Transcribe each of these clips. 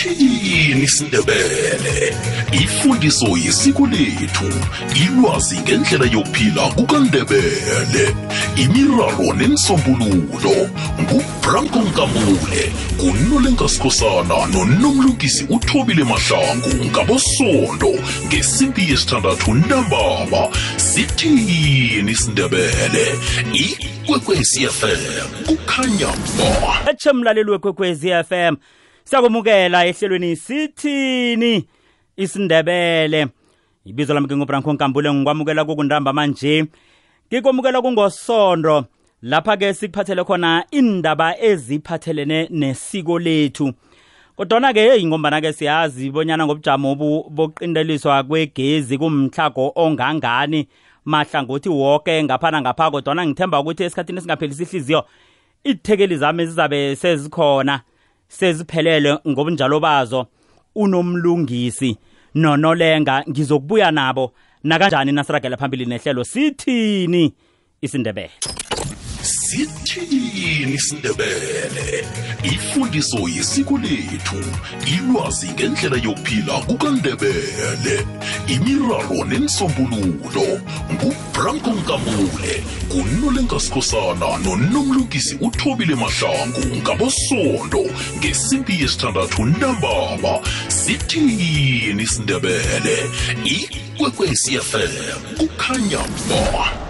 sithini isindebele ifundiso yesiko lethu ilwazi ngendlela yokuphila kukandebele. Imiraro nemisombululo ngubranko nkambule ngunolenkasikhosana nonomlungisi uthobile mahlangu ngabosondo ngesimpi yesithandathu ntambama. Sithini isindebele ikwekwecfm kukhanya ba etshe mlaleli wekwekwezi FM siyakumukela ehlelweni sithini? Isindebele. Ibizo lami ngingubranko nkambule ngikwamukela kokundamba manje. Ngikwamukela kungosondo. Lapha-ke sikuphathele khona indaba eziphathelene nesiko lethu. Kodwana-ke heyi ngombana-ke siyazi bonyana ngobujamo obu bokuqinteliswa kwegezi kumhlago ongangani. Mahlangothi woke ngaphana ngapha kodwana ngithemba ukuthi esikhathini esingaphelisi ihliziyo ithekeli zami zizabe sezikhona. Seziphelele ngobunjalo bazo. Unomlungisi nonolenga ngizokubuya nabo. Nakanjani nasiragela phambili nehlelo. Sithini isindebele? Sithini isindebele ifundiso yesiko lethu ilwazi ngendlela yokuphila kukandebele. Imiraro nemisombululo ngubranko nkambule ngunolenkasikhosana nonomlungisi uthobile mahlangu ngabosondo ngesimpi yesithandathu ntambama. Sithini isindebele ikwekwecfm kukhanya ba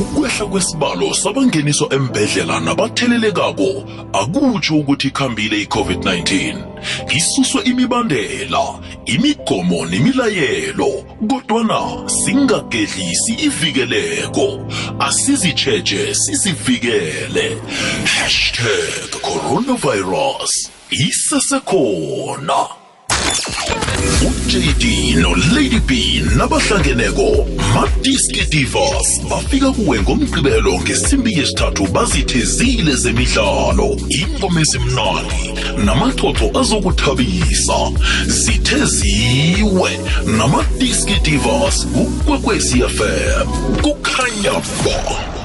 ukwehla kwesibalo sabangeniswa embedlela nabathelelekako akutsho ukuthi ikhambile i-covid-19. Isuswe imibandela imigomo nemilayelo kodwana singagedlisi ivikeleko. Asizitsheje sizivikele. Hashtag coronavirus isesekhona uJD noLady B nabahlangeneko Madiski Divas. Bafika kuwe ngomgqibelo ngesimbi yesithathu bazithezile zemidlalo ingoma ezimnandi namaxoxo azokuthabisa. Zitheziwe namadiski Divas kukwekwezi FM kukhanya ba.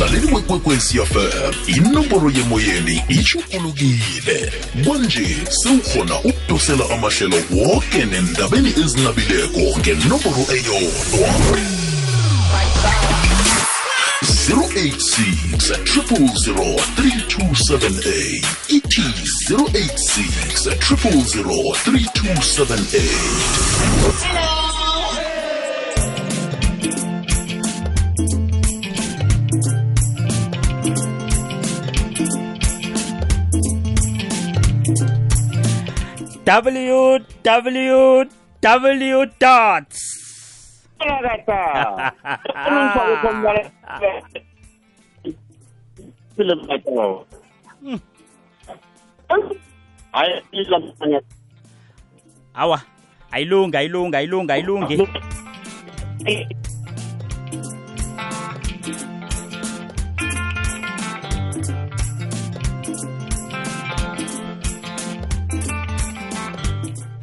Mlaleli wekwekwezi fm inomboro yemoyeni ishukulukile kwanje sewukhona ukudosela amahlelo woke nendabeni ezinabileko ngenomboro eyodwa. 086 0003278 ithi 086 0003278 www dot awa ayilungi ayilungi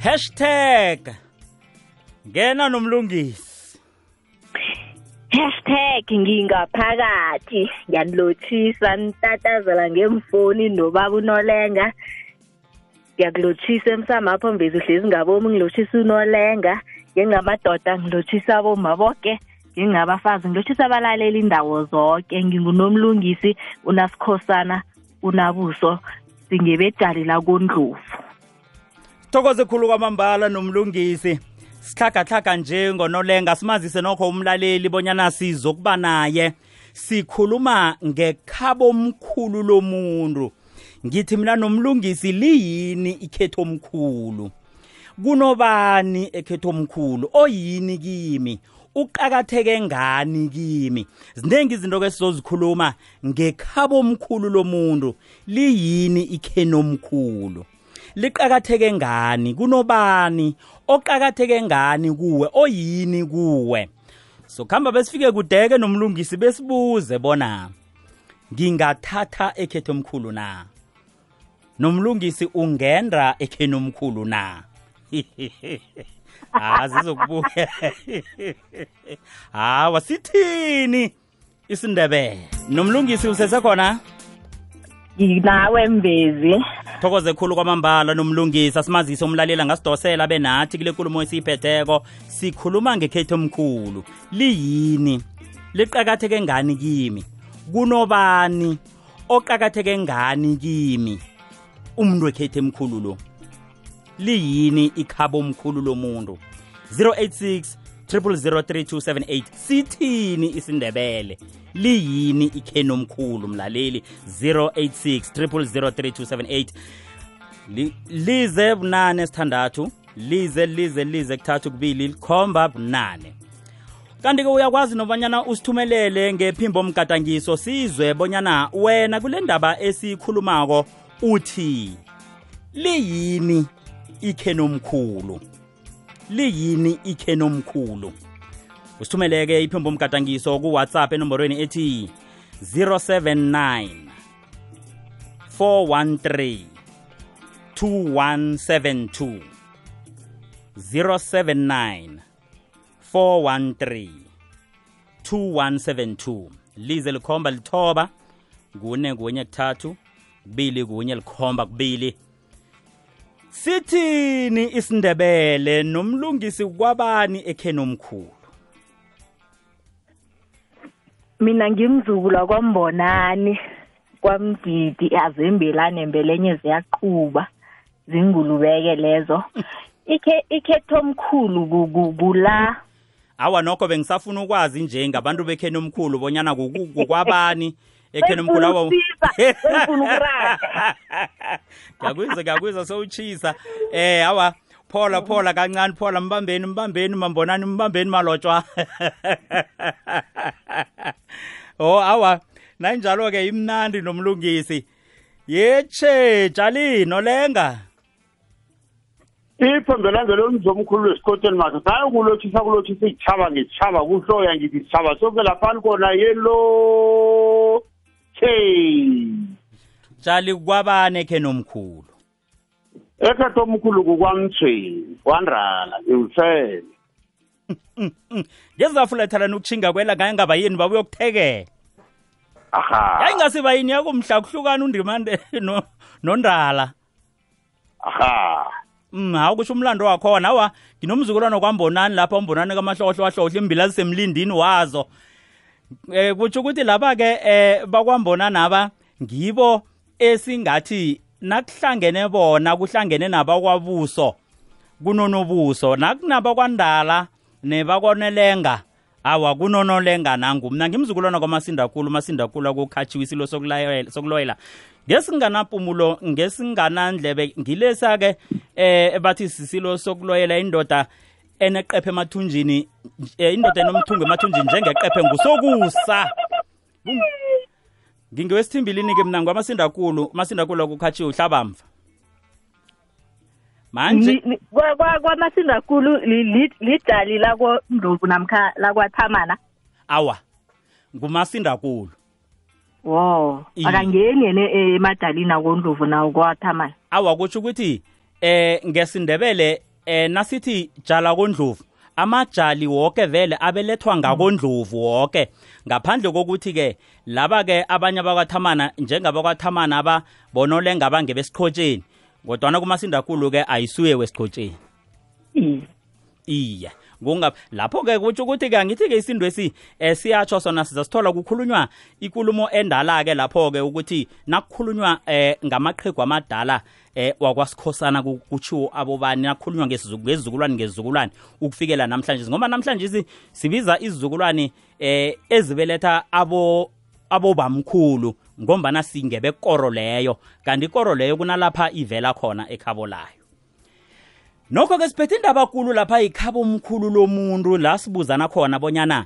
hashtag. Ngena nomlungisi. Hashtag ngingaphakathi. Ngiyanilothisa nitatazela ngemfoni nobaba unolenga. Ngiyakulothisa emsamapho mbezi uhlezi ngabomi ngilothisa unolenga. Ngingamadoda ngilothisa aboma boke ngingabafazi ngilothisa abalaleli indawo zonke ngingunomlungisi unasikhosana unabuso singebejali lakondlovu thokoze khulu kwamambala nomlungisi. Sihlagahlaga nje ngonolenga simazise nokho umlaleli bonyana sizokuba naye. Sikhuluma ngekhabo omkhulu lomuntu. Ngithi mina nomlungisi liyini ikhetho omkhulu kunobani ekhetho omkhulu oyini kimi? Uqakatheke ngani kimi? Ziningi izinto ke sizozikhuluma ngekhabo omkhulu lomuntu. Liyini ikhenomkhulu liqakatheke ngani? Kunobani? Oqakatheke ngani kuwe? Oyini kuwe? So khamba besifike kudeke nomlungisi besibuze bona ngingathatha ekhetho omkhulu na? Nomlungisi ungenda ekheni omkhulu na? Ah zizokubuya. Hawa sithini isindebele? Nomlungisi usesekhona nginawe mvezi. Thokoze khulu kwamambala nomlungisi asimazise umlalela ngasidosela benathi kule nkulumo esiyiphetheko. Sikhuluma ngekhetho omkhulu. Liyini? Liqakatheke ngani kimi? Kunobani oqakatheke ngani kimi? Umuntu wekhetho emkhulu lo. Liyini ikhabo omkhulu lomuntu? 086 0003278 sithini isindebele. Liyini ikheni omkhulu mlaleli? 086 0003278 Li- lize bunane sithandathu lize lize lize kuthathu kubili likhomba bunane. Kanti-ke uyakwazi nobanyana usithumelele ngephimbo mgadangiso sizwe bonyana wena kule ndaba esiyikhulumako uthi liyini ikhenomkhulu liyini ikhenomkhulu usithumeleke iphimbo mgadangiso kuwhatsapp enomborweni ethi 079 413 2172 079 413 2172 lize likhomba lithoba kune kunye kuthathu kubili kunye likhomba kubili. Sithini isindebele nomlungisi kwabani ekheni omkhulu mina ngimzukula kwambonani kwamgidi azembelane embelenye ziyaqhuba zingulubeke lezo. Ikhe ikhetho omkhulu ku- ku- kula. Awa nokho bengisafuna ukwazi nje ngabantu bekheni omkhulu bonyana kukwabani ekheni omkhulu Bengifuna awa ukusisa, bengifuna ukuraga. ngiyakuzwa ngiyakuzwa sowutshisa eh awa. Phola phola kancane phola mbambeni mbambeni mambonani mbambeni malotshwa. Oh awa. Nanjalo-ke imnandi nomlungisi. Yetshe jali nolenga. Iphembelanga lomzomkhulu wesikoteni makhe saye kulotshisa kulotshisa itshaba ngetshaba kuhloya ngithi sitshaba soke laphani kona? Yelo hey jali kwabani ekheni omkhulu ekhetho omkhulu kukwamthweni kwandala ngiwusele ngezafulethana nokutshinga kwela ngaye ngaba yini babuye ukuthekela aha. Yayingasiba yini yakumhla kuhlukana undimande no- nondala aha. Mm, hawu kusho umlando wakhona. Awa nginomzukulwana kwambonani lapha umbonani kamahlohlohlohlo imbila zisemlindini wazo. Eh kutsho ukuthi laba ke eh bakwambonani aba ngibo esingathi nakuhlangene bona kuhlangene nabakwabuso kunonobuso. Nakunaba kwandala nebakonelenga awa kunonolenga nangu. Mna ngimzukulwana kwamasindakulu. Umasindakulu akukhatshiwe isilo sokuloyela. Ngesinganampumulo ngesinganandlebe ngilesa-ke eh bathi sisilo sokuloyela indoda eneqephe emathunjini eh, indoda enomthungo emathunjini njengeqephe ngusokusa. Kung- ngingewesithimbilini-ke mna ngwamasindakulu umasindakulu akukhatshiwe uhlabamva. Manje kwamasindakulu li- li- lidali lakwandlovu namkha lakwathamana? Awa ngumasindakulu wo akangeni yena e- emadalini akondlovu nawo kwathamana awa kutsho ukuthi eh ngesindebele eh nasithi jala kondlovu. Amajali woke vele abelethwa ngakondlovu woke. Ngaphandle kokuthi ke laba ke abanye abakwathamana njengabakwaThamana aba bonolenga bangebesikhotsheni kodwana kumasindakulu ke ayisuye wesikhotsheni Iye. iya kunga lapho ke kutsho ukuthi ke angithi ke isindo esi eh, siyatsho sona sizasithola kukhulunywa ikulumo endala ke lapho ke ukuthi nakukhulunywa eh, ngamaqhegu amadala eh, wakwasikhosana ku- kutshiwo abobani nakukhulunywa ngesizu- ngezizukulwane ngezizukulwane ukufikela namhlanje. Ngoba namhlanje si- sibiza izizukulwane eh, ezibeletha abo abobamkhulu ngombana singebekoro leyo. Kanti ikoro leyo kunalapha ivela khona ekhabo layo. Nokho ke siphethe indaba kulu lapha ikhabo omkhulu lomuntu la sibuzana khona bonyana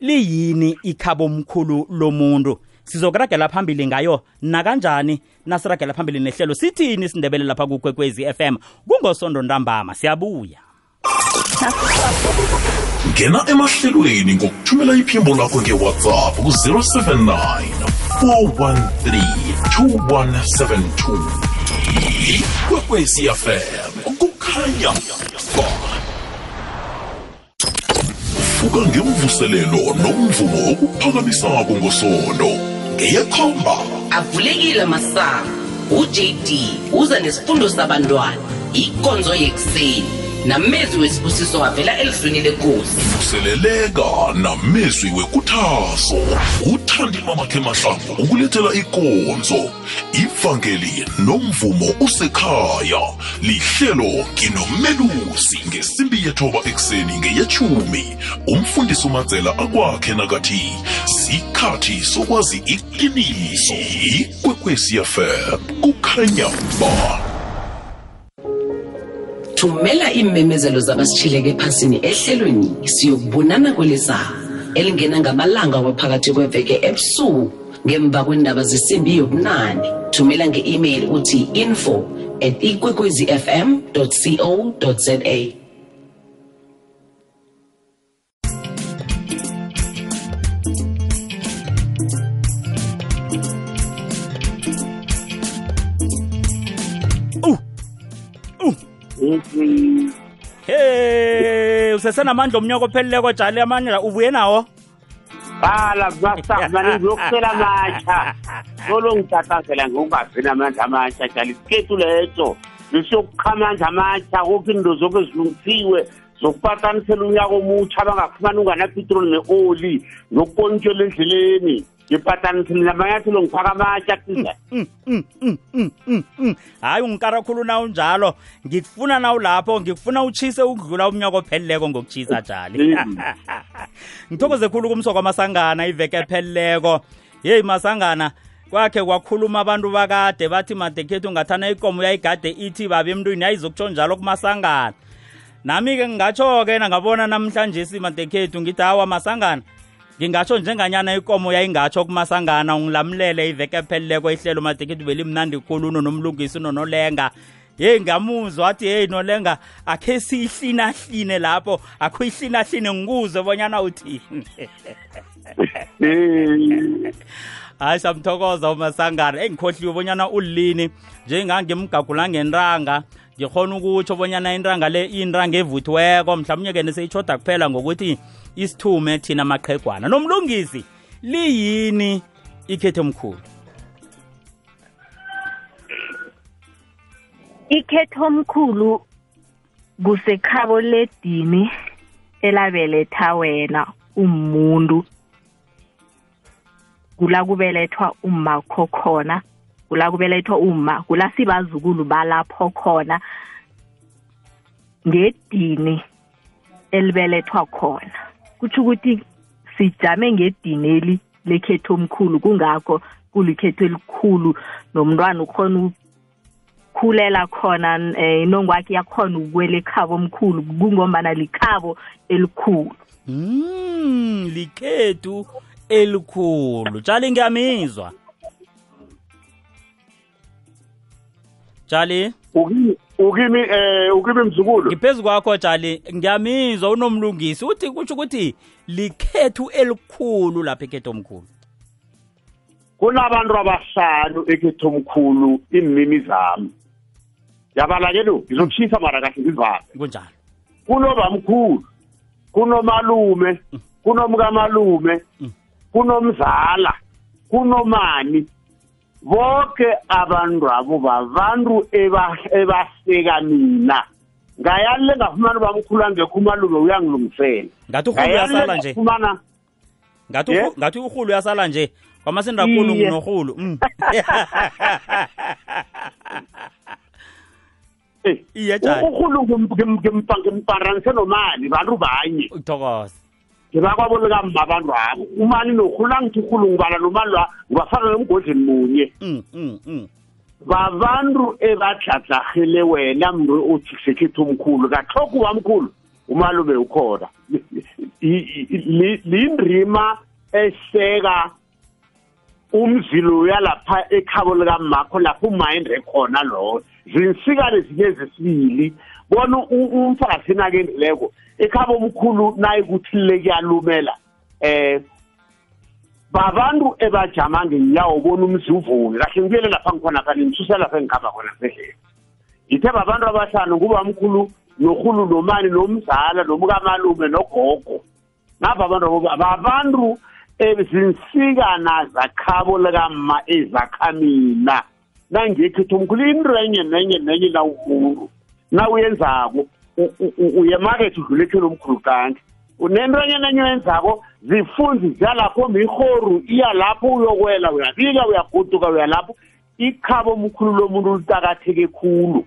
liyini ikhabo omkhulu lomuntu. Sizokuragela phambili ngayo nakanjani? Nasiragela phambili nehlelo. Sithini isindebele lapha kukwekwezi FM kungosondo ntambama siyabuya. Ngena emahlelweni ngokuthumela iphimbo lakho ngewhatsapp ku-079 413 2172 ikwekwecfm kukhanya. Ba vuka ngemvuselelo nomvumo okuphakamisako ngosondo. Ngeyekhomba avulekile masango ujd uza nesifundo sabantwana. Ikonzo yekuseni. Namezwi wesibusiso avela elizwini lenkosi. Vuseleleka namezwi wekuthaso. Uthandi mamakhe mahlangu ukulethela ikonzo. Ivangeli nomvumo usekhaya. Lihlelo nginomelusi ngesimbi yethoba ekuseni ngeyechumi umfundisi umadzela akwakhe nakathi sikhathi sokwazi iqiniso. Ikwekwecfm kukhanya ba. Thumela iimemezelo zabasitshileke ephasini ehlelweni siyokubonana kwelizayo elingena ngamalanga waphakathi kweveke ebusuku ngemva kwendaba zesimbi yobunane. Thumela nge-email uthi info at ikwekwezifm co za hey usesenamandla omnyaka opheleleko jali amandla ubuye nawo? Bala masabani ngiyokusela amatsha solo ngitatazela ngokungavi namandla amatsha jali sikhethu leso. Lisiyokukha amandla amatsha kokho into zoke zilungisiwe zokupatanisela unyaka omutsha abangafumani unganapetroli ne-oli nokukontshela endleleni. Ngipatanisile namanyathelo ngifaka amatsha kuza. Hayi ungikara khulu na unjalo. Ngikufuna na ulapho ngikufuna utshise ukudlula umnyaka opheleleko ngokutshisa jali ngithokoze khulu kumso kwamasangana iveke epheleleko. Yeyi masangana kwakhe kwakhuluma abantu bakade bathi madekhethu ngathana ikomo yayigade ithi babe emntwini yayizokutsho njalo kumasangana. Nami-ke ngingatsho-ke nangabona namhlanje simadekhethu ngithi hawa masangana ngingatsho njenganyana ikomo yayingatsho kumasangana ungilamulele iveke epheleleko ihlelo madekhethu belimnandi khulu nonomlungisi nonolenga yeyi ngamuzwa athi heyi nolenga akhe siyihlinahline lapho akho ihlinahline ngikuze bonyana uthini hayi samthokoza umasangana. Engikhohliwe bonyana ulini njengangimgagula ngenranga ngikhona ukutsho bonyana inranga le iyinranga evuthiweko. Mhlawumnye-ke neseyitshoda kuphela ngokuthi isithume thina maqhegwana. Nomlungisi liyini ikhethe omkhulu? Ikhetho omkhulu kusekhabo ledini elabeletha wena umuntu. Kula kubelethwa umakho khona. Kula kubelethwa uma kula sibazukulu balapho khona ngedini elibelethwa khona. Kutsho ukuthi sijame ngedineli lekhetho omkhulu kungakho kulikhetho elikhulu nomntwana ukhona ukhulela khona um inongwakhe yakhona ukuwela ekhabo omkhulu kungombana likhabo elikhulu. Mm likhethu elikhulu. Tshali ngiyamizwa. Tshali ukimi eh ukimi mzukulu. Ngiphezu kwakho tshali ngiyamizwa unomlungisi. Uthi kutsho ukuthi likhethu elikhulu lapha ekhetho omkhulu kunabantu abahlanu ekhetho omkhulu imimi zami. Yabala ke lo ngizokushisa mara kahle ngizivale kunjalo. Kunobamkhulu kunomalume kunomkamalume kunomzala kunomani. Bonke abantu abo babantu eba- ebaseka mina ngayalile ngafumana ubamkhulu angekho umalume uyangilungisela ngathi urhulu uyasala nje ngafumana ngathi Yeah? urhu- ngathi urhulu uyasala nje kwamasindakulu Iye. ngunorhulu mm. eh, Iye, Jali. urhulu ngimparanise nomani bantu banye uthokoza ngibakwabo likamma abantu abo umani norhulu angithi urhulu ngibala nomani lwa ngibafaka ngemgodleni munye. Mm, mm, mm. babantu ebadladlahele wena mntu uthi sekhethu omkhulu katlhogo wamkhulu umalume ukhona. Lindrima eseka umzilo uyalapha ekhabo likamakho lapho umayinde khona lowo zinsikane zinye zesibili bona umfazi nakendileko ekhabo omkhulu naye kuthi le kuyalumela eh babantu ebajama ngenyawo bona umzi uvuke kahle ngibuyele lapha ngikhona khani ngisusa lapha engikhamba khona sehlela ngithe babantu abahlanu ngubamkhulu norhulu nomani nomzala nomkamalume nogogo. Ngapha abantu babantu ezinsikana zakhabo likama ezakhamina nangekhetho omkhulu into enye nenye nenye nawumuntu nawuyenzako uyemakethe udlule ekhelo omkhulu kanti. Unento enye nenye oyenzako zifunzi ziyalapho mihoru iya lapho uyokwela uyabika uyaguduka uyalapho. Ikhabo omkhulu lomuntu litakatheke khulu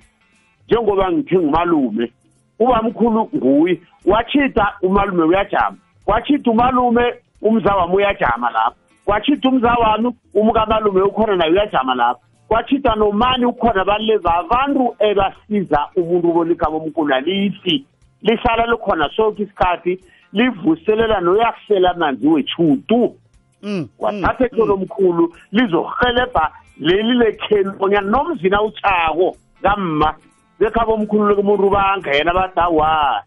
njengoba ngithe ngumalume ubamkhulu nguye wachita umalume uyajama. Wachita umalume umza wami uyajama lapho. Kwachita umza wami umkamalume ukhona naye uyajama lapho. Kwachita nomani ukhona baleva abantu ebasiza umuntu bolikabo omkhulu alifi lihlala likhona sonke isikhathi livuselela noyakusela amanzi wechutu wathatha ekolo omkhulu lizohelebha leli lekheni bonyana nomzina utshako kamma bekhabo omkhulu kumuntu bangena bathi awa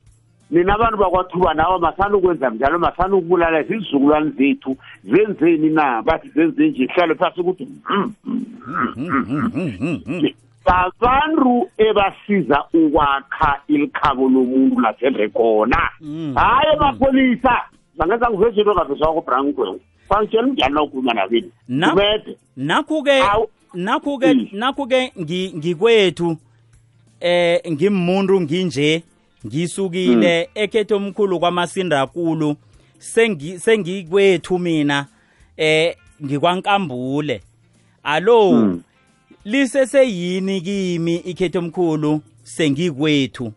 nina abantu bakwathuba nawo masani ukwenza njalo masani ukubulala zizizukulwane zethu. Zenzeni na? Bathi zenze nje hlale phasi ukuthi babantu ebasiza ukwakha ilikhabo lomuntu lasendre khona hayi amapholisa bangenza ngiveza into ngavezwa kubrankweu fangitshela njani na ukhuluma nabini umede. nakhu-ke nakhu-ke nakhu-ke ngikwethu eh ngimuntu nginje. Ngisukile ekhetho omkhulu kwamasindakulu sengi sengikwethu mina eh ngikwankambule. Alo liseseyini kimi ikhetho omkhulu sengikwethu.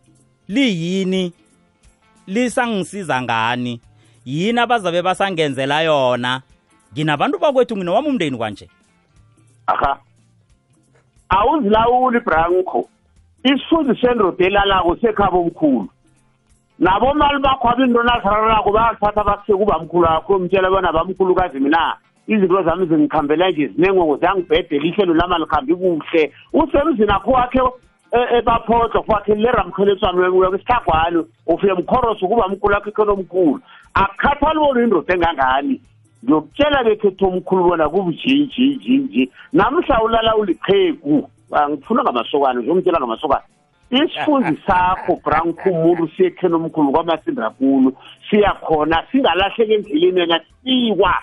Liyini? Lisangisiza ngani? Yini abazabe basangenzela yona? Nginabantu bakwethu nginowami umndeni kwanje. Aha. Awuzilawuli branco isifundi sendoda elalako sekhabo omkhulu nabomali bakho abinto nazirarako bayathatha basike kubamkhulu akho umtshela bona bamkhulukazi mina. Izinto zami zingikhambela nje zinengongo ziyangibhedela ihlelo lama likhambi kuhle. Usemzini akho wakhe ebaphodlo kwakhe leramkheletswane uyakwisithagwane ufike mkhoroso kuba mkhulu akho ikhelo omkhulu. Akukhathali bona indoda engangani. Ngiyokutshela bekhetho omkhulu bona kubujinjinjinji namhla ulala uliqhegu. Ngifuna ngamasokana ngiyomtshela ngamasokana. Isifundi sakho branko umuntu siyekheni omkhulu kwamasindrakulu siyakhona singalahleki endleleni yena sikwa.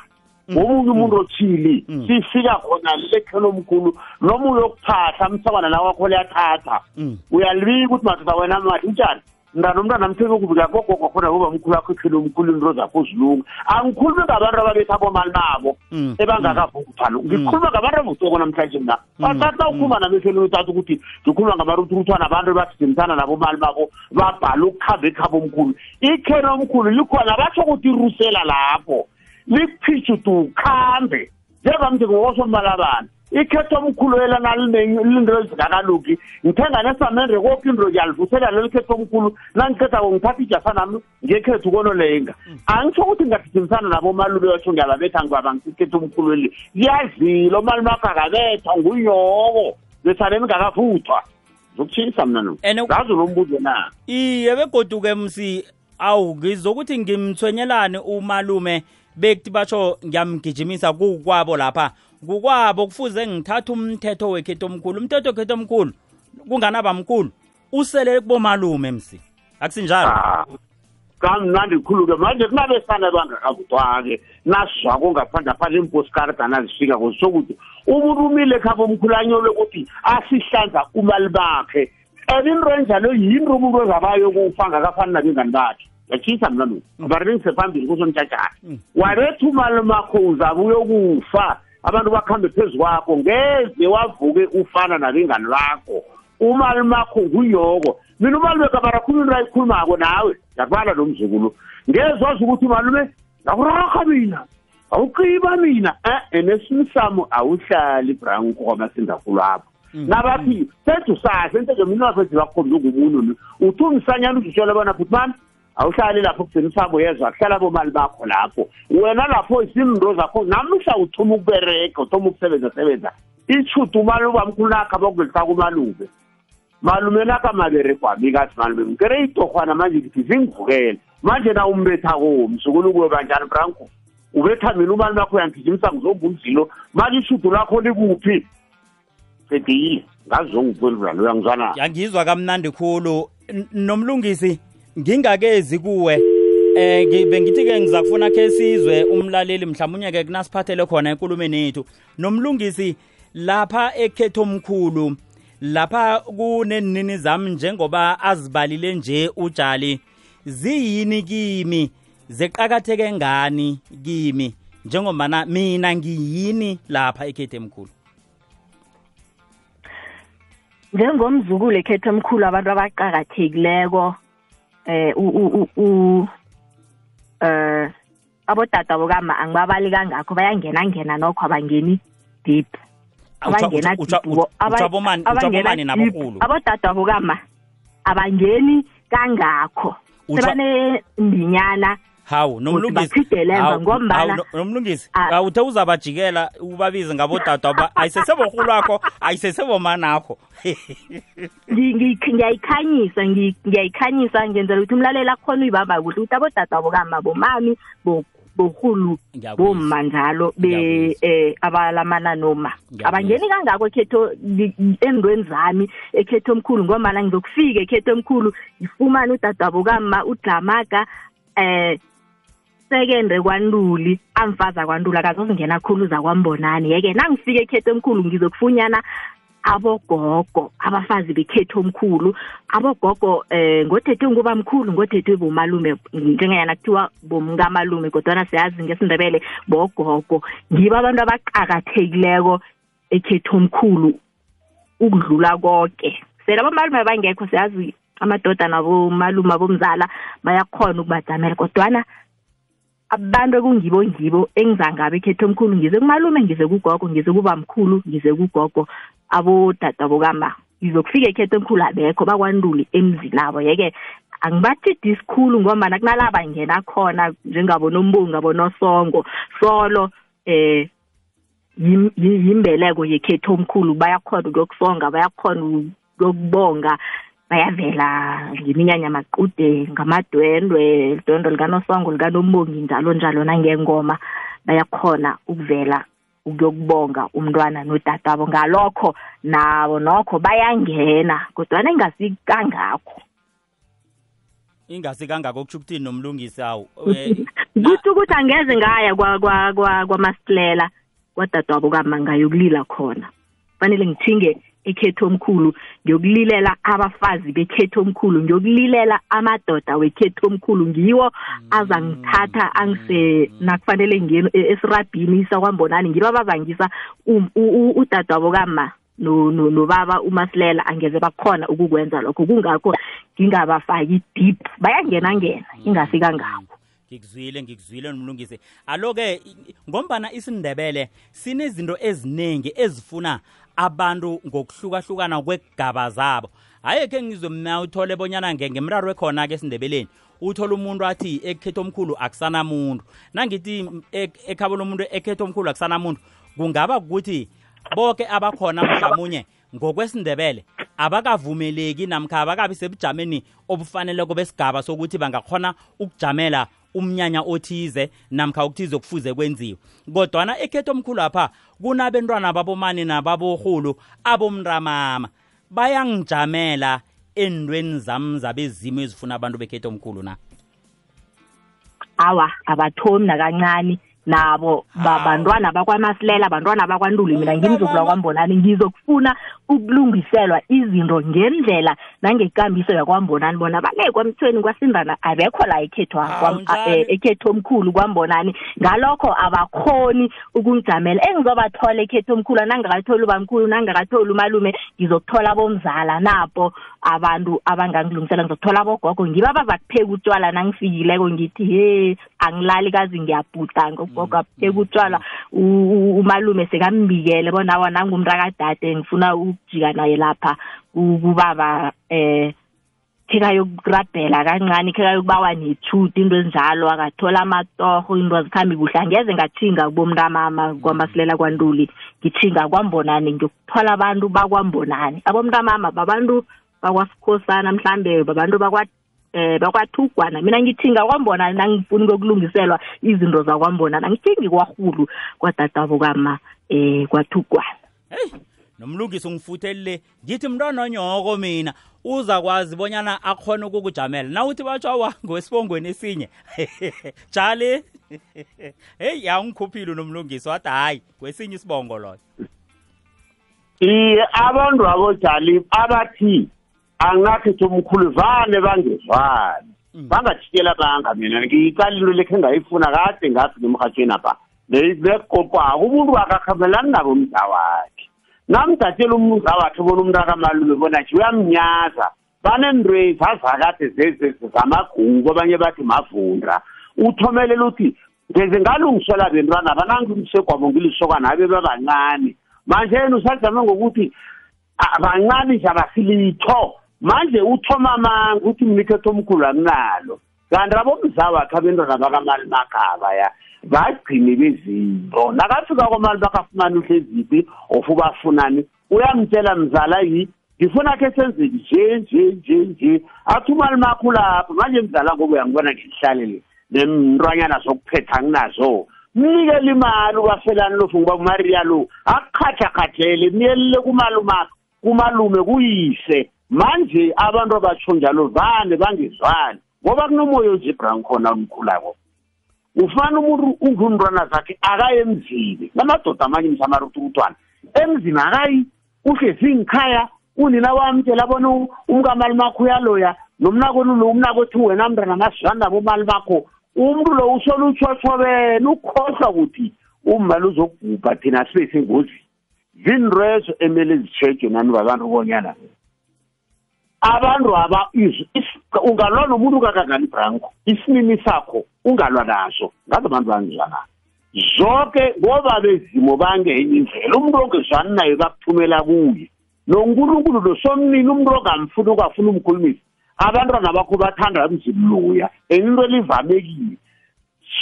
Ngomunye umuntu othili sifika khona lekheni omkhulu noma uyokuphahla msakwana nawe wakho liyathatha uyalibika ukuthi madoda wena mati utshani. Mntana umntwana mtheke kubika kogogo khona ngoba mkhulu akho ekheni omkhulu into zakho zilunga angikhulumi ngabantu ababetha abomali babo ebangakavukuthalo ngikhuluma ngabantu abutoko namhlanje mna bathatha ukhuluma namehlweni uthatha ukuthi ngikhuluma ngamaruthuruthwana abantu ebasizimthana nabomali babo babhala ukukhamba ekhaba omkhulu ikheni omkhulu likhona batsho ukuthi irusela lapho. Liphitshutu ukhambe njengamnti ngokosombala abantu ikhetho omkhulu elana lilinto ezingakaluki ngithenga nesamende koke into ngiyalivusela leli khetho omkhulu. Nangikhetha ngithatha ijasa nami ngekhethu konolenga. Angitsho ukuthi ngingagijimisana nabo malume batsho ngiyababetha ngibaba ngikhetho omkhulu eli kuyazila omalume akho akabethwa ngunyoko. Lesane ningakavuthwa zokutshisa mna no ngazi nombuzo na? Iye begoduke msi awu ngizokuthi ngimthwenyelane umalume bekuthi batsho ngiyamgijimisa kukwabo lapha. Kukwabo kufuze ngithatha umthetho wekhetho omkhulu. Umthetho wekhetho omkhulu kunganabamkhulu. Usele kubomalume msi. Akusinjalo. Kamnandi khulu-ke. Manje kunabesana bangakavuthwa-ke nasizwako ngaphandle aphandle imposikarida zifika kuzisho ukuthi umuntu umile ekhaba omkhulu anyolwe ukuthi asihlanza umali bakhe. And into enjalo yinto umuntu ozabayo kufa ngakafani nabengani bakhe. Yatshisa mna lo abarinise phambili kusomtshajana waretha umali makho uzabe uyokufa. Abantu bakhambe phezu kwakho ngeze wavuke ufana nabengani bakho umali makho nguyoko. Mina umalume kabarakhulu into ayikhulumako nawe ngiyakubala lo mzukulu. Ngezwazi ukuthi umalume ngakurarha mina awuqiba mina. E-e nesimsamo awuhlali branko kwamasindakhulu apho. Nabathi sethi usazi entezo mina wafethi wakhomba ungumuntu. Uthi ungisanyana uzitshela bona futhi mani awuhlali lapho kugcina usabo yezwa kuhlala bomali bakho lapho. Wena lapho isimndo zakho namuhla uthoma ukubereka uthoma ukusebenza sebenza ishuthi umalume amkhulu nakho abakulisa kumalube malume nakho amaberegwami kathi malume ngikere itorhwana manje ngithi zingivukele. Manje na umbethako msukulu kuwe kanjani branko? Ubetha mina umali wakho uyangigijimisa ngizobunzilo manje ishudu lakho likuphi? Sedile ngazongiphendula lo uyangizwana. Yangizwa kamnandi khulu. N- nomlungisi? Ngingakezi kuwe. Eh ngi- bengithi ke ngizakufuna ke sizwe umlaleli mhlawumnye ke kunasiphathele khona enkulumeni yethu. Nomlungisi lapha ekhetho omkhulu lapha kunenini zami njengoba azibalile nje ujali ziyini kimi? Zeqakatheke ngani kimi? Njengobana mina ngiyini lapha ekhetho emkhulu njengomzukulu ekhetho omkhulu abantu abaqakathekileko eh u u u- u eh abodada bokama angibabali kangakho bayangena ngena nokho abangeni deep abangena Utsha- utsha- deep bo- aba- utsha bomani- utsha abangena bomani deep. nabakhulu? abodada bokama abangeni kangakho Utsha- sebanendinyana hawu nomlungisi bachidelemba Hawu, ngombana- hawu, no- nomlungisi Ah. awuthe uzabajikela ubabize ngabodadwa ba ayisesebohulu wakho ayisesebomanakho Ngi- ngi- ngiyayikhanyisa ngi- ngiyayikhanyisa ngenzela ukuthi umlaleli akhona uyibamba kuhle ukuthi abodada bokama bomami bo- bohulu Ngiyakuzwa. bomma njalo be Ngiyakuzwa. eh abalamana noma Ngiyakuzwa. abangeni kangako ekhetho endweni zami ekhetho omkhulu ngoba ngizokufika ekhetho omkhulu ngifumane udadwabo kama udlamaga eh sekende kwantuli amfaza kwantuli akazozingena khulu zakwambonani. Yeke nangifika ekhetho omkhulu ngizokufunyana abogogo abafazi bekhetho omkhulu. Abogogo eh ngothethe nguba mkhulu ngothethe bomalume njengeyana kuthiwa bomkamalume kodwana siyazi ngesindebele bogogo. Ngibo abantu abaqakathekileko ekhetho omkhulu ukudlula konke sela abomalume bangekho siyazi amadoda nabomalume abomzala bayakhona ukubajamela kodwana abantu ekungibo ngibo engizangabo ekhetho omkhulu ngize kumalume ngize kugogo ngize kuba mkhulu ngize kugogo abodada bokama ngizokufika ekhetho omkhulu abekho bakwanduli emzini abo yeke angibathi disikhulu ngombana kunala bangena khona njengabo nombungu abonosongo solo eh yim- yi- yimbeleko yekhetho omkhulu. Bayakhona ukuyokusonga bayakhona ukuyokubonga bayavela ngeminyanya maqude ngamadwendwe idwendwe likanosongo likanombongi njalo njalo. Nangengoma bayakhona ukuvela ukuyokubonga umntwana nodadabo ngalokho nabo nokho bayangena kodwana ingasikangakho ingasi kangako kutsho ukuthini nomlungisi awu. Eh, kuthi ukuthi angeze ngaya kwa kwa kwa kwamasilela kwadadwabo kama ngayokulila khona. Fanele ngithinge ekhetho omkhulu ngiyokulilela abafazi bekhetho omkhulu ngiyokulilela amadoda wekhetho omkhulu ngiwo azangithatha angise nakufanele ngiyeni e- esirabhini sakwambonani u- u- udadwabo kama no no nobaba umasilela angeze bakhona ukukwenza lokho. Kungakho ngingabafaki deep bayangena ngena ingasi kangako ngikuzwile ngikuzwile nomlungisi alo-ke ngombana isindebele sinezinto eziningi ezifuna abantu ngokuhlukahlukana kwegaba zabo. Hayi khe ngizwe mna uthole bonyana nge- ngemraro ekhona-ke esindebeleni uthole umuntu athi ekhetho omkhulu akusanamuntu. Nangithi ek- ekhabo lomuntu ekhetho omkhulu akusanamuntu kungaba ukuthi boke abakhona mhlamunye ngokwesindebele abakavumeleki namkha abakabi sebujameni obufaneleko besigaba sokuthi bangakhona ukujamela umnyanya othize namkha okuthize kufuze kwenziwe. Kodwana ekhetho omkhulu apha kunabentwana babomani nababorhulu abomntamama bayangijamela endweni zami zabezimo ezifuna abantu bekhetho omkhulu na? Awa abathomi nakancane nabo ba- Hawu. bantwana bakwamasilela bantwana bakwantuli. Mina ngimzukula kwambonani ngizokufuna ukulungiselwa izinto ngendlela nangekambiso yakwambonani. Bona bale kwamthweni kwasindana abekho la ekhetho Hawu, njani? ekhetho omkhulu kwambonani. Ngalokho abakhoni ukungijamela. Engizobathola ekhetho omkhulu nangakatholi ubamkhulu nangakatholi umalume ngizokuthola bomzala napo abantu abangangilungisela ngizokuthola abogogo ngibo abazakupheka utshwala nangifikileko ngithi he angilali kazi ngiyabhuda. Ngogogo apheka utshwala u- u- umalume sekambikele bona awa nangumntakadade ngifuna u- ngajika naye lapha ku- kubaba eh khekayokurabhela kancane khekayokubawa nethuti into ezinjalo akathola amatoho into azikhambi kuhle. Angeze ngathinga kubomntamama kwamasilela kwantuli ngithinga kwambonani ngiyokuthola abantu bakwambonani. Abomntamama babantu bakwasikhosana mhlambe babantu bakwa eh bakwathugwana. Mina ngithinga kwambonani nangifuna ukuyokulungiselwa izinto zakwambonani. Angithingi kwahulu kwadadabo kama eh kwathugwana. Hey! Nomlungisi ungifuthelile ngithi mntwana onyoko mina uzakwazi bonyana akhona ukukujamela. Nawuthi batsho awa ngwesibongweni esinye. Jali heyi awungikhuphile nomlungisi wathi hayi kwesinye isibongo loyo. Iye abantu abojali abathi angakhethi umkhulu vane bangezwani. Bangajikela banga mina ngiyicala into lekhe ngayifuna kade ngathi ngemrhatshweni apha bekokwako umuntu akakhambelani nabo umda wakhe namdatshela umnuza wakhe bona umntu akamalume bona nje uyamnyaza. Banendrezi azakade zamagugu abanye bathi mavunda uthomelela uthi ngeze ngalungiselwa bentwana banangimsegwabo ngilisokana abe babancane. Manje yena usajame ngokuthi bancane nje abasilitho. Manje uthoma amanga uthi mnikhetho omkhulu akunalo kanti abomza wakhe abentwana bakamali makaba ya bagcine bezinto. Nakafika kwamali bakafumana uhleziphi of ubafunani uyamtshela mzala yi ngifuna khe senze nje nje nje nje. Athi umali makho lapho manje mzala ngoba uyangibona ngihlalele nemntwanyana zokuphetha nginazo. Mnikele imali ubafelani lofu ngiba umariya lo akukhathakhathele miyelele kumalumakho kumalume kuyise. Manje abantu abatsho njalo vane bangezwani ngoba kunomoya ojibran khona umkhulako ufana umuntu ungumntwana zakhe akaye emzini. Namadoda amanye msamarutukutwana emzini akayi uhlezi ngikhaya unina wamtshela bona u- umkamali makho uyaloya nomnakweni lo umnakothi wena mntana masizanda bomali bakho umuntu lo usola utshotshobene ukhohlwa ukuthi ummali uzokugubha thina sibe sengozini. Zinto ezo emele zitshejwe nani babantu bonyana abantu aba ungalwa nomuntu kakangani branko isinini sakho ungalwa naso. Ngazi abantu bangizwana zonke ngoba bezimo bangenye indlela umuntu ongezwani naye bakuthumela kuye. Nonkulunkulu lo somnini umuntu ongamfuni ungafuni umkhulumisa abantwana bakho bathanda mzimluya into elivamekile.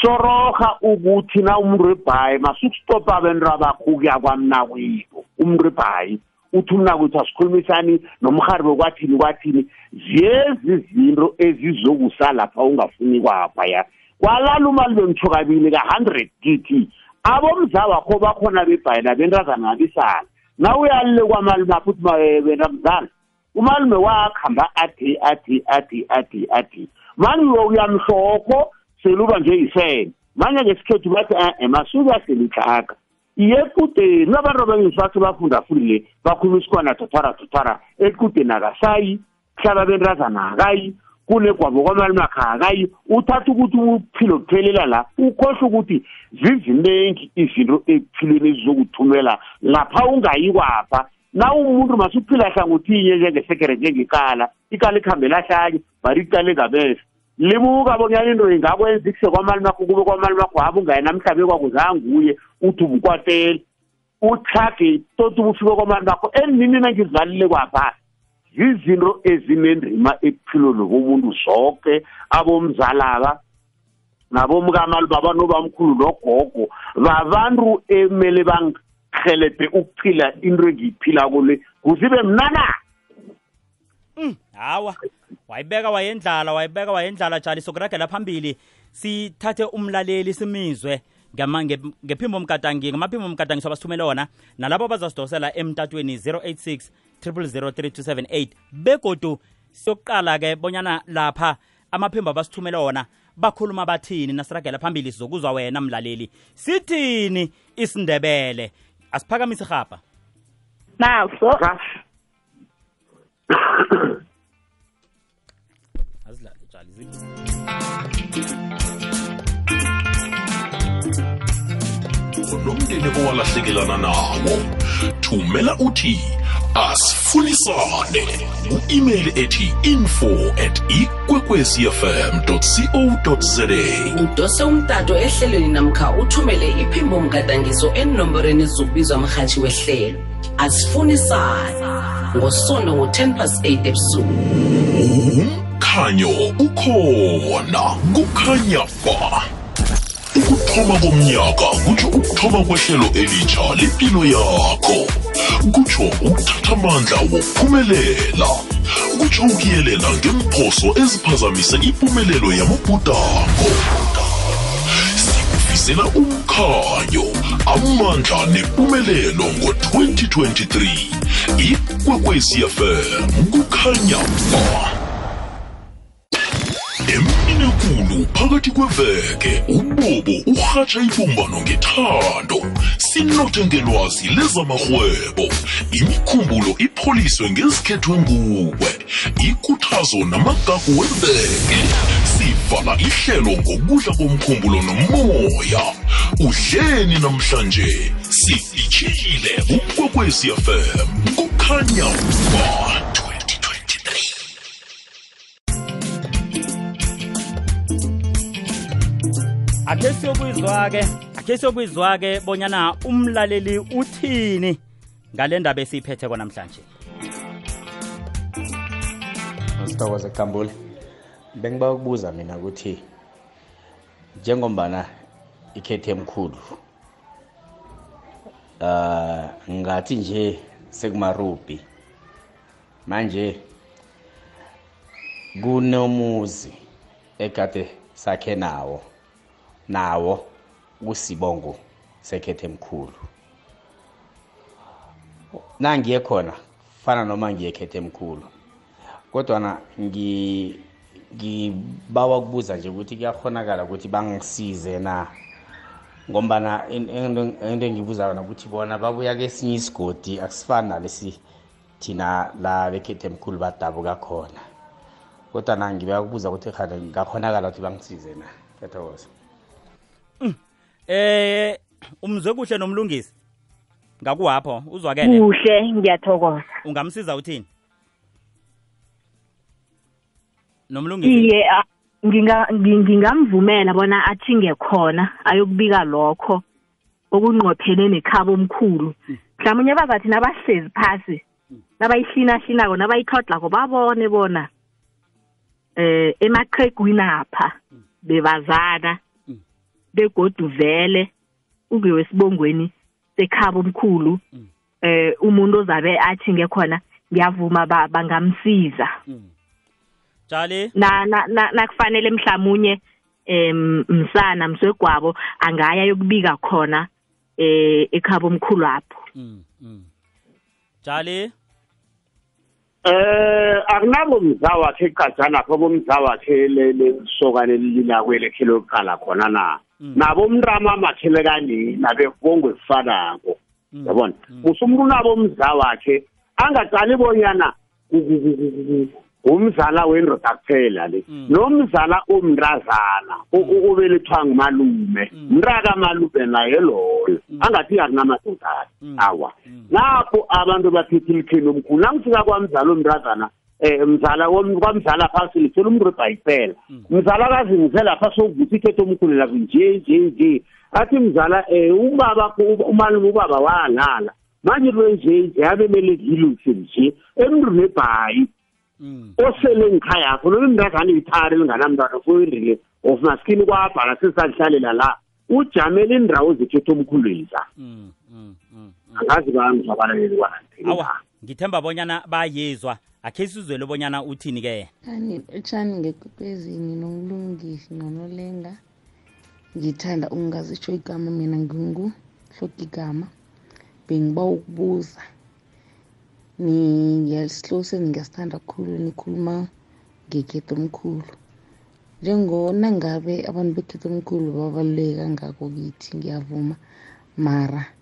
Soroha ukuthi na umuntu webhayi masukustopa abantu abakho ukuya kwamnakwethu umuntu webhayi. Uthi umnakwethu asikhulumisani nomharibo kwathini kwathini. Ziyezi zinto ezizokusa lapha ungafuni kwaphaya kwalala umali bengitsho kabili ka-hundred githi abomza wakho bakhona bebhayi nabentazana nabisana na uyalile kwamali mapho uthi ma- wena mzala umalume wakhamba athi athi athi athi athi manje lo uyamhlokho seluba nje yisene manje ngesikhethu bathi e masuke aselitlaka iye ekudeni nabantu abaningi bathi bafundafundile bakhuluma isikwana thothara thothara ekudeni akasayi kuhlaba bentazana akayi kunegwabo kwamalumakha akayi uthatha ukuthi uphilo kuphelela la ukhohlwa ukuthi ziziningi izinto ekuphilweni ezizokuthumela lapha ungayi kwapha. Na umuntu masuphila hlangothini njengesekere njengekala ikala ikhambela hlanye bari ikala engabese libuka bonyana into ingakwenza ikuse kwamali makho kube kwamali makho haba ungaye namhlabe kwakuzanguye uthi ubukwatele uthage toti ubufike kwamali makho endinini nangizivalile kwapha zizinto ezinendima ebuphilweni bomuntu zonke abomzalaba nabomkamali babanobamkhulu nogogo babantu emele bangihelebhe ukuphila into engiyiphilako le kuzibe mnana hawa wayibeka wayendlala wayibeka wayendlala jali sokuragela phambili sithathe umlaleli simizwe. Ngephimbo mgadangi ngamaphimbo mgadangi sobasithumele wona nalabo bazasidosela emtatweni 086 0003278 begodu siyokuqala-ke bonyana lapha amaphimbo abasithumele wona bakhuluma bathini? Nasiragela phambili sizokuzwa wena mlaleli. Sithini isindebele? Asiphakamise irhabha naso. Azidlale jali nomndeni owalahlekelana nawo. Thumela uthi asifunisane. Ku-email ethi info at ikwekwecfm co za udose umtato ehlelweni namkha uthumele iphimbo mgadangiso enomborweni ezizokubizwa mrhatshi wehlelo. Asifuni sana ngosondo ngo-10 past 8 ebusuku. Umkhanyo ukhona. Kukhanya ba. Ukuthoma komnyaka kutsho ukuthoma kwehlelo elitsha lempilo yakho. Kutsho ukuthatha amandla wokuphumelela. Kutsho ukuyelela ngemphoso eziphazamise impumelelo yamabhudango sikufisela umkhanyo amandla nempumelelo ngo-2023 ikwekwecfm kukhanya ba phakathi kweveke ubobo urhatsha ibumbano ngethando. Sinothe ngelwazi lezamarhwebo. Imikhumbulo ipholiswe ngezikhethwe nguwe ikuthazo namagagu weveke. Sivala ihlelo ngokudla komkhumbulo nomoya. Udleni namhlanje silitshile ukwekwezi fm kukhanya ba akhe siyokuyizwa-ke akhe siyokuyizwa-ke bonyana umlaleli uthini ngale ndaba esiyiphethe namhlanje? Sithokoze kukambule bengiba ukubuza mina ukuthi njengombana ikhethe emkhulu uh ngathi nje sekumarubi manje kunomuzi ekade sakhe nawo. Nawo kusibongo sekhethe emkhulu nangiye khona fana noma ngiye khethe emkhulu kodwana ngi ngibawa kubuza nje ukuthi kuyakhonakala ukuthi bangisize na? Ngombana in- into into engibuza yona ukuthi bona babuya kesinye isigodi akusifani nalesi thina la bekhethe emkhulu badabuka khona. Kodwa na ngibeka kubuza ukuthi khane ngakhonakala ukuthi bangisize na? Kuyathokoza eh umzwe kuhle nomlungisi ngakuwapho uzwakele? Kuhle ngiyathokoza. Ungamsiza uthini? Nomlungisi? Iye ngingamvumela bona athinge khona ayokubika lokho okunqophene nekhabo omkhulu. Mhlawumunye bazathi nabahlezi phasi nabayihlinahlinako nabayithodlako babone bona eh emaqhegwini apha bebazana. Begodu vele ungewesibongweni sekhabo omkhulu eh umuntu ozabe athinge khona ngiyavuma ba- bangamsiza. Tshali na na na- nakufanele mhlawumunye em msana mswegwabo angaya yokubika khona eh ekhabo omkhulu apho. Mm, mm. tshali Eh akunabo mza wakhe eqajana apho bomza wakhe lesokane linakwele khelo lokuqala khona na? Nabo umntama makhele kanje nabebongo efanako yabona? Musumuntu unabo umza wakhe angaqali bonyana umzala wendoda kuphela le. Nomzala omntazana obelethwa ngumalume. Mntaka malume naye loyo. Angathi akunamadodana awa. Lapho abantu baphethe ilikheni omkhulu nangifika kwamzala omntazana um mzala wam- kwamzala phasi lithela umuntu ebhayisela mzala kazi ngizela phasi okuvuthi ikhethe omkhulu laku nje nje nje. Athi mzala um ubaba umalume ubaba walala. Manje lo nje nje abemele ngiluse nje emntwini ebhayi osele ngikhaya yakho noma imntazana ithari linganamntwana foyirile of maskini kwabhala sesalihlalela la. Ujamele iindawo zekhetho omkhulweza Mm, mm, mm. angazi bami abalaleli awa. Ngithemba bonyana bayezwa. Akhe sizwele bonyana uthini ke? Ani utshani ngekwekwezini nomlungisi nonolenga. Ngithanda ungazitsho igama mina ngingu hloka igama. Bengiba ukubuza ngiyasihloseni ngiyasithanda khulu nikhuluma ngekhetho omkhulu. Njengona ngabe abantu bekhetho omkhulu babaluleke kangako kithi ngiyavuma. Mara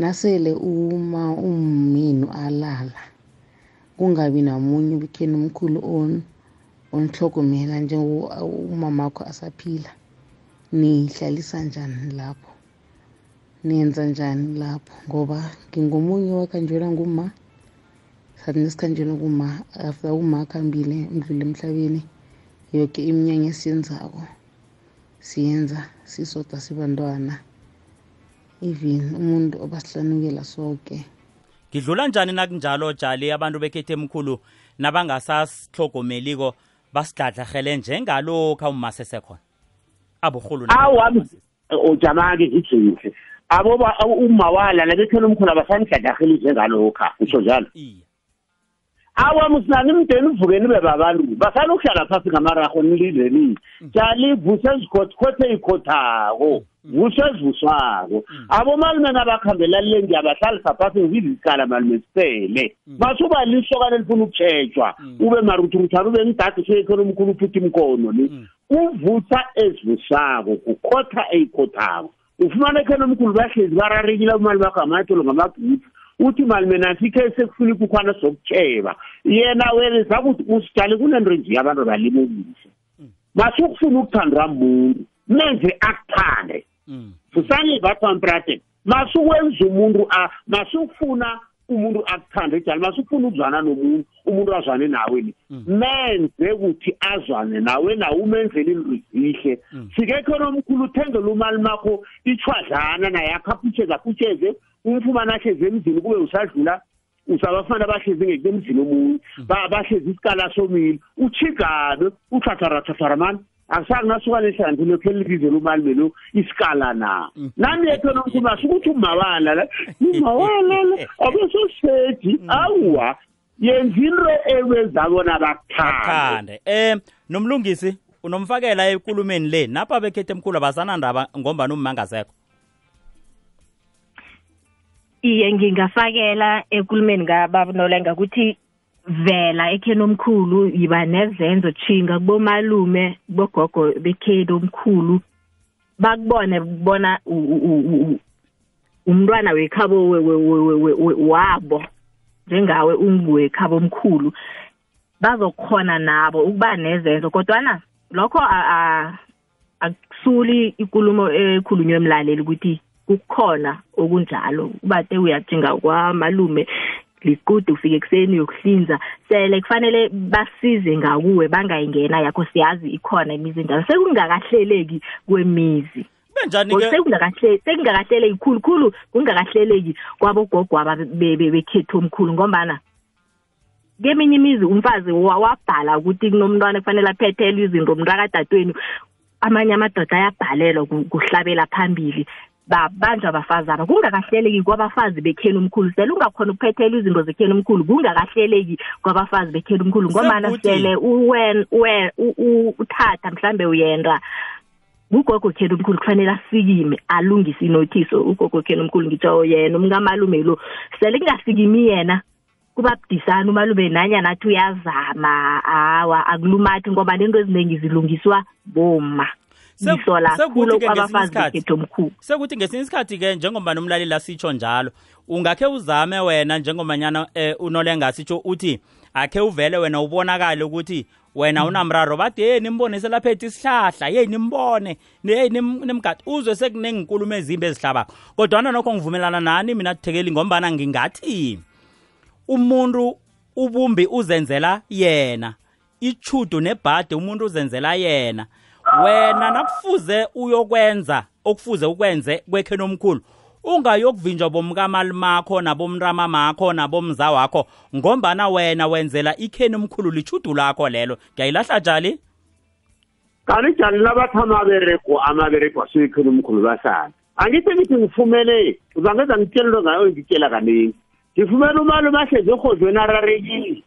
nasele uma ummenu alala kungabi namunye ubikheni omkhulu on onhlogomela njengomamakho asaphila. Nihlalisa njani lapho? Nenza njani lapho? Ngoba ngingomunye wakhanjelwa nguma sathi nesikhanjelwa kuma after uma akhambile mdlule emhlabeni yoke iminyanya esiyenzako siyenza sisodwa sibantwana. Even umuntu obasihlanukela soke. Ngidlula njani nakunjalo jali? Abantu bekhethe emkhulu nabangasasihlogomeliko basidladlarhele njengalokhu awumasesekhona aborhulu awa ujamake ngijinhle abo umawala labekhela omkhulu abasanihladlarheli njengalokha usho njalo? Iya awa sinani imdeni uvukeni bebabantu basanokuhlala phasi ngamaraho nilindeni tshali vuse zikhothe ikhothako. Vuse ezivuswako. Abomalume nabakhambela le ngiyabahlalisa phasi ngibiza isikala malume sisele masuba lisokane lifuna ukutshejwa ube maruthuruthana ube ngidade seyekhona omkhulu uphutha imkono ni uvusa ezivusako kukhotha eyikhothako ufumana ekhona omkhulu bahlezi bararekile abomali bakho ngamatolo ngamabhuthu uthi mali mina sikhe sekufuna ikukhwana sokutsheba. Yena wena zakuthi usijale kunento nje abantu balimukise masukufuna ukuthandwa muntu menze akuthande. Fusani bathwamprate masukwenza umuntu masukufuna umuntu akuthande ejali masukufuna ukuzwana nomuntu umuntu azwane nawe ni. Menze ukuthi azwane nawe nawe umenzele into zihle sike khona omkhulu uthengele umali makho ichwadlana naye akhaphutheze aphutsheze. Umfumana ahlezi emzini kube usadlula usabafana bahlezi ngemzini omunye bahlezi isikala somile uchigabe uthatharathara mani. Akusange nasuka lehlanti lokhu elibizela umali lo isikala na. Nami yetho nomkhulu asukuthi umawala la umawala la abesosedi awuwa yenza into ewezabona bakuthande. Thande eh nomlungisi unomfakela ekulumeni le napha bekhethe emkhulu abasanandaba ngombani ummangasekho. Iye ngingafakela ekulumeni kabanolenga ukuthi vela ekheni omkhulu yiba nezenzo chinga kubomalume bogogo bekheni omkhulu. Bakubone bona umntwana wekhabo wabo njengawe unguwekhabo omkhulu. Bazokhona nabo ukuba nezenzo kodwana lokho akusuli ikulumo ekhulunywe emlaleli ukuthi kukhona okunjalo. Ubate uyajinga kwamalume liqude ufike ekuseni uyokuhlinza. Sele kufanele basize ngakuwe bangayingena yakho siyazi ikhona imizi njalo sekungakahleleki kwemizi. Benjani ke sekungakahleleki sekungakahleleki khulukhulu kungakahleleki kwabogogwaba bekhethu omkhulu ngombana keminye imizi umfazi wabhala ukuthi kunomntwana kufanele aphethelwe izinto mntakadadweni amanye amadoda ayabhalelwa kuhlabela phambili. Babanjwa abafazi aba kungakahleleki kwabafazi bekheni omkhulu. Sele ungakhona ukuphethela izinto zekheni omkhulu kungakahleleki kwabafazi bekheni omkhulu ngomana sele uthatha mhlambe uyenda. Ugogo kheni omkhulu kufanele asikime alungise inotice ugogo kheni omkhulu ngitsho yena umkamalume lo. Sele kungasikimi yena kuba budisana umalume nanyana athi uyazama. Hawa akulumathi ngoba nento eziningi zilungiswa boma ngisola khulu kwabafazi bekhethu omkhulu sekuthi ngesinye isikhathi-ke njengoba nomlaleli asitsho njalo ungakhe uzame wena njengomanyana um unolenga sitsho uthi akhe uvele wena ubonakale ukuthi wena unamraro. Bathi yeyi nimbone selaphethe isihlahla. Yeyi nimbone. Yeyi nimgadi uzwe sekunenkulumo ezimbi ezihlabako kodwana nokho ngivumelana nani mina thekeli ngombana ngingathi umuntu ubumbi uzenzela yena. Ichudo nebhade umuntu uzenzela yena. Wena nakufuze uyokwenza okufuze ukwenze kwekheni omkhulu ungayokuvinjwa bomkamalumakho nabomrama makho nabomza wakho ngombana wena wenzela ikheni omkhulu lichudu lakho lelo. Ngiyayilahla jali kanti jali nabathi amaberego amaberego asekheni omkhulu bahlala? Angithi ngithi ngifumele uzangeza ngitshela into ngayo ngitshela kaningi ngifumele umalume ahlezi erhodlweni ararekile.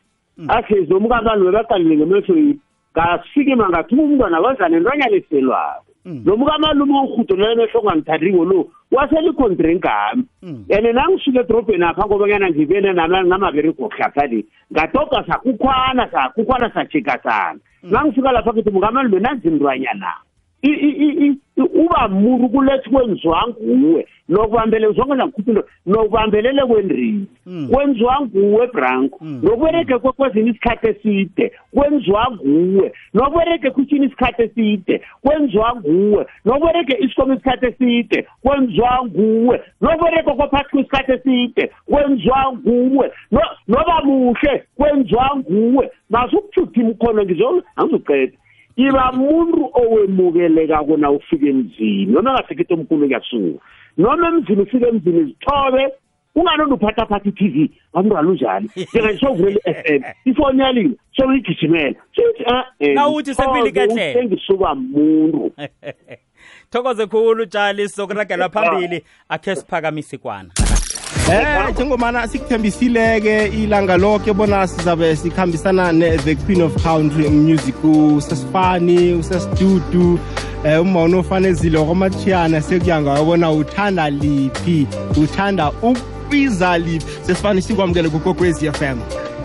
Ahlezi umkamalume baqalile ngemehlo yini ngasikima ngathuka umntwana lodlana entwanyana eselwako. Mm. Nomuka malume orhudo lelomehlo ongangithandiko lo waselikhondrenkami and mm. nangisuka edorobheni apha ngobanyana ngibene namaberego kuhlapha sa ngatoga sakukhwana sakukhwana sajikasana mm. nangisuka lapha kithi mungamalume nazintwanyana uba muntu kulethi kwenziwa nguwe. Nokubambele zonke nakukhupha into nokubambelele kwendrini kwenziwa nguwe branko. Nokubereke kwezinye isikhathi eside kwenziwa nguwe. Nokubereke kuthini isikhathi eside kwenziwa nguwe. Nokubereke isikoma isikhathi eside kwenziwa nguwe. Nokubereke kwaphakathi kwesikhathi eside kwenziwa nguwe. Noba muhle kwenziwa nguwe. Masukujutha imkhono ngizo angizuqeda iba muntu owemukelekako na ufika emzini noma ngasekhetho omkhulu kuyasuka noma emzini ufike emzini zithobe ungalona uphathaphatha i-tv? Wamntwana unjani? Njenganje sowuvulele i-f m. Ifoni sokuthi ah Nawuthi sekubili kehle. engisuka muntu. Thokoze khulu tshali sizokuragela phambili. Akhe siphakamise ikwana Eh njengomana sikuthembisileke ilanga loke bona sizabe sikhambisana ne-the queen of country music. Usesifani usesidudu um uma ofanezile kwamatshiyana sekuya ngayo bona uthanda liphi uthanda ukubiza liphi? Sesifani sikwamukele kukokwezi FM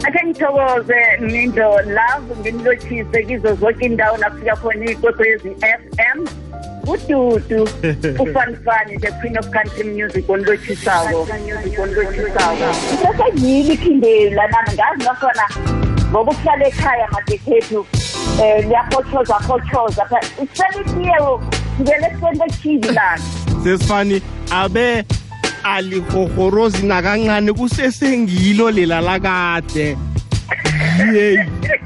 akhe ngithokoze mindo love ngimlotshise kizo zonke indawo nafika khona ikwekwezi FM ududu. Ufanfani the queen of country music onlotshisako music onlotshisako sesengiyile iphindela nami ngazi nakhona ngoba ukuhlala ekhaya madekhethu um liyahotshoza hotshoza selitiye ngivele ekuseni kwethivi lana. Sesifani abe alihohorozi nakancane kusesengilo lela lakade. Yeyi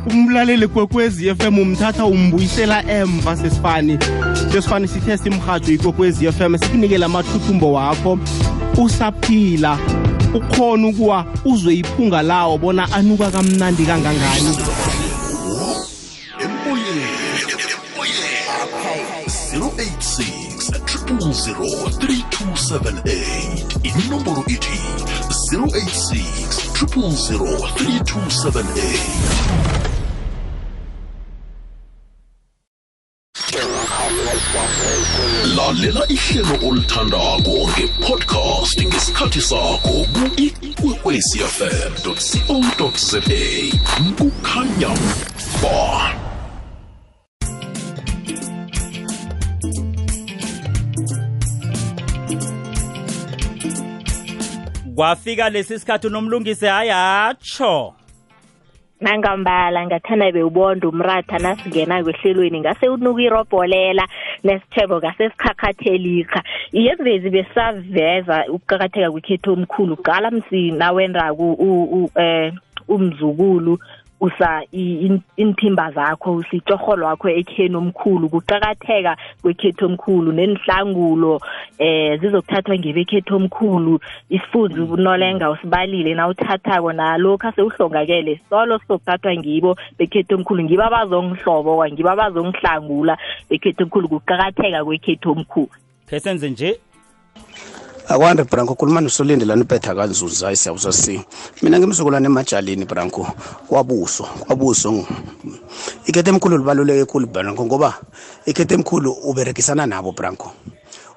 umlaleli kwekwezi FM umthatha umbuyisela emva sesifani. Sesifani sithe simhajo ikwekwezi FM sikunikele amathuthumbo wakho. Usaphila ukhona ukuwa uzwe iphunga lawo bona anuka kamnandi kangangani. Emoyeni emoyeni 086 3278 inomboro ithi 086 3278 lalela ihlelo olithandako ngepodcast ngesikhathi sakho ku-ikwekwecfm co za kukhanya ba. Kwafika lesi sikhathi unomlungisi hayi atsho nangambala ngathana bewubonda umratha nasingena kwehlelweni ngase unuka irobholela nesithebo ngase sikhakhathelika iye kuvezi besaveza ukuqakatheka kwekhetho omkhulu qala msina wendako um umzukulu. Usa i- in- inthimba zakho usitshorho lwakho ekheni omkhulu kuqakatheka kwekhetho omkhulu nenihlangulo eh zizokuthathwa ngebekhetho omkhulu isifunzi unolenga usibalile na uthathako nalokhu sewuhlongakele solo sizokuthathwa ngibo bekhetho omkhulu ngibo abazongihlobo ngibo abazongihlangula bekhetho omkhulu kuqakatheka kwekhetho omkhulu. Khe senze nje akwande branko khuluma nosolinde lana ibetha kanzuza isiyawusa si mina ngimzukulwane emajalini branko. Kwabuso kwabuso ng- ikhethe emkhulu libaluleke khulu branko ngoba ikhethe emkhulu uberekisana nabo branko.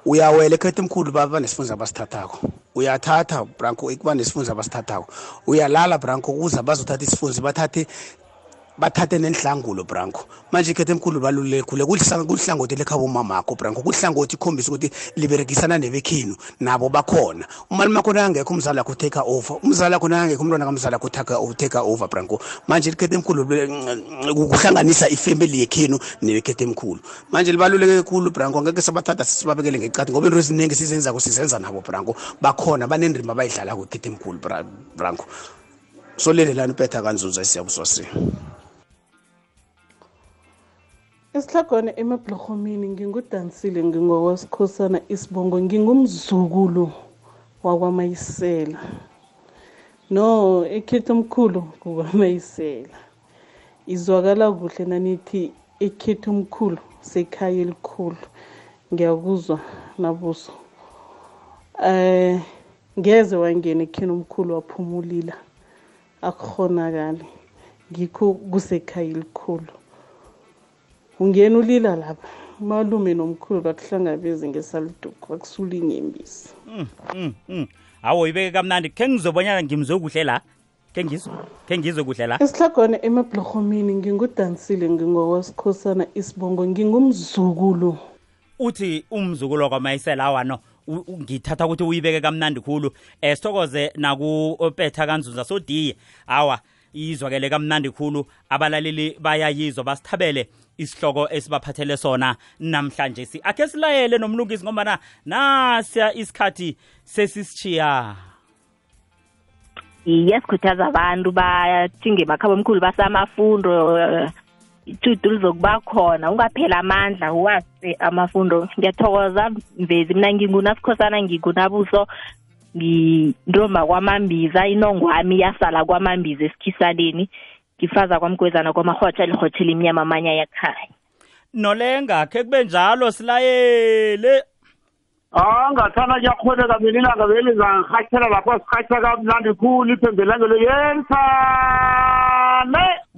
Uyawela ekhethe emkhulu baba nesifunza abasithathako. Uyathatha branko kuba nesifunza abasithathako. Uyalala branko ukuze bazothatha isifunzi bathathe bathathe nenhlangulo branko. Manje ikhethe emkhulu baluleke khule kulihlangothi lekhabo mamakho branko. Kulihlangothi ikhombisa ukuthi liberekisana nebekhenu nabo bakhona. Umali makhona angekho umzali akho take over. Umzali akho angekho umntwana kamzali akho take over branko. Manje likhethe emkhulu kuhlanganisa ifamily yekhenu nebekhethe emkhulu. Manje libaluleke khulu branko. Ngeke sabathatha sisibabekele ngecathi ngoba into eziningi sizenzako sizenza nabo branko. Bakhona banendima abayidlalako ikhethe emkhulu Bra- branko. Solelelani upetha kanzuza isiyabuswasi esihlagwana emabhlohomini ngingudansile ngingowasikhosana isibongo ngingumzukulu wakwamayisela. No ekhetho omkhulu kukwamayisela izwakala kuhle nanithi ekhetho omkhulu sekhaya elikhulu. Ngiyakuzwa nabuso eh ngeze wangena ekheni omkhulu waphumulila. Akukhonakali. Ngikho kusekhaya elikhulu. Ungena ulila lapha malume nomkhulu bakuhlangabeze ngesaliduku bakusula inyembisi Mm, mm, mm. awo ibeke kamnandi. Khe ngizobonyana ngimzwe kuhle la. Khe ngizwe khe ngizwe kuhle la. Esihlagwana emabhlohomini ngingudansile ngingowasikhosana isibongo ngingumzukulu. Uthi umzukulu kwamayisela awano ngithatha ukuthi uyibeke kamnandi khulu. Um sithokoze nakupetha kanzuza sodiye awa izwakele kamnandi khulu abalaleli bayayizwa basithabele isihloko esibaphathele sona namhlanje. Si akhe silayele nomlungisi ngombana nasiya isikhathi sesisitshiya. Iye sikhuthaza abantu bathinge makhabo omkhulu basamafundo eh, itudu lizokuba khona. Ungaphela amandla uwase amafundo. Ngiyathokoza mvezi mina ngingunasikhosana ngikunabuso ngintomba kwamambiza inongwami yasala kwamambiza esikhisaleni. Ngifaza kwamgwezana kwamarhotsha lirhotshela imnyama amanye yakhaya nolenga khe kube njalo silayele. Ah ngathana kuyakhoneka mina ilanga belizangirhatshela lapho sirhatsha kamnandi khulu iphembelangelo yensane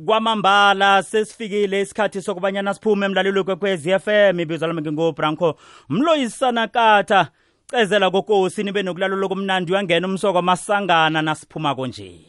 kwamambala sesifikile isikhathi sokubanyana siphume emlalelo f m ibizwa lami ngingobranco mloyisana katha cezela kokosi nibe nokulalo lokumnandi uyangena umsoko masangana nasiphuma konje.